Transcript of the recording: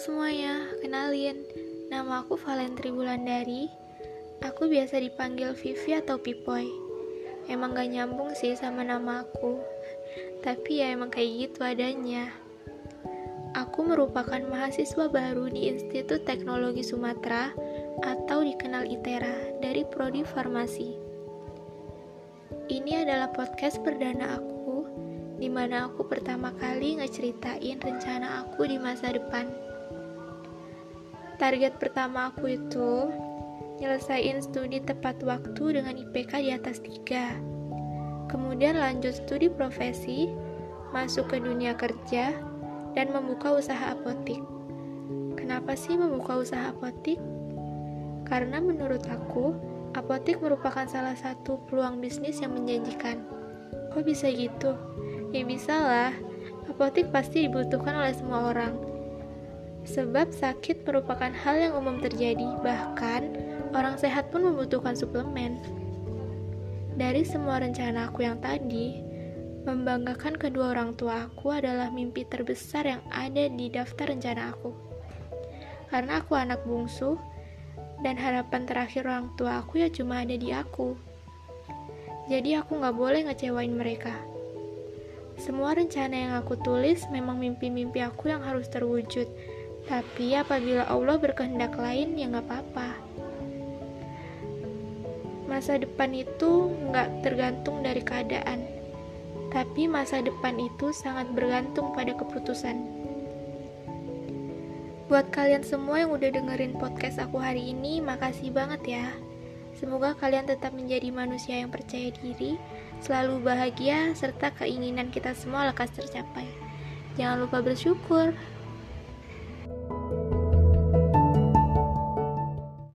semuanya, kenalin, nama aku Valentri Wulandari. Aku biasa dipanggil Vivi atau Pipoy. Emang gak nyambung sih sama nama aku, tapi ya emang kayak gitu adanya. Aku merupakan mahasiswa baru di Institut Teknologi Sumatera atau dikenal ITERA dari Prodi Farmasi. Ini adalah podcast perdana aku di mana aku pertama kali ngeceritain rencana aku di masa depan. Target pertama aku itu nyelesain studi tepat waktu dengan IPK di atas 3. Kemudian lanjut studi profesi, masuk ke dunia kerja, dan membuka usaha apotik. Kenapa sih membuka usaha apotik? Karena menurut aku, apotik merupakan salah satu peluang bisnis yang menjanjikan. Kok bisa gitu? Ya bisa lah, apotik pasti dibutuhkan oleh semua orang. Sebab sakit merupakan hal yang umum terjadi, bahkan orang sehat pun membutuhkan suplemen. Dari semua rencana aku yang tadi, membanggakan kedua orang tua aku adalah mimpi terbesar yang ada di daftar rencana aku. Karena aku anak bungsu, dan harapan terakhir orang tua aku ya cuma ada di aku. Jadi aku gak boleh ngecewain mereka. Semua rencana yang aku tulis memang mimpi-mimpi aku yang harus terwujud. Tapi apabila Allah berkehendak lain, ya nggak apa-apa. Masa depan itu nggak tergantung dari keadaan, tapi masa depan itu sangat bergantung pada keputusan. Buat kalian semua yang udah dengerin podcast aku hari ini, makasih banget ya. Semoga kalian tetap menjadi manusia yang percaya diri, selalu bahagia, serta keinginan kita semua lekas tercapai. Jangan lupa bersyukur.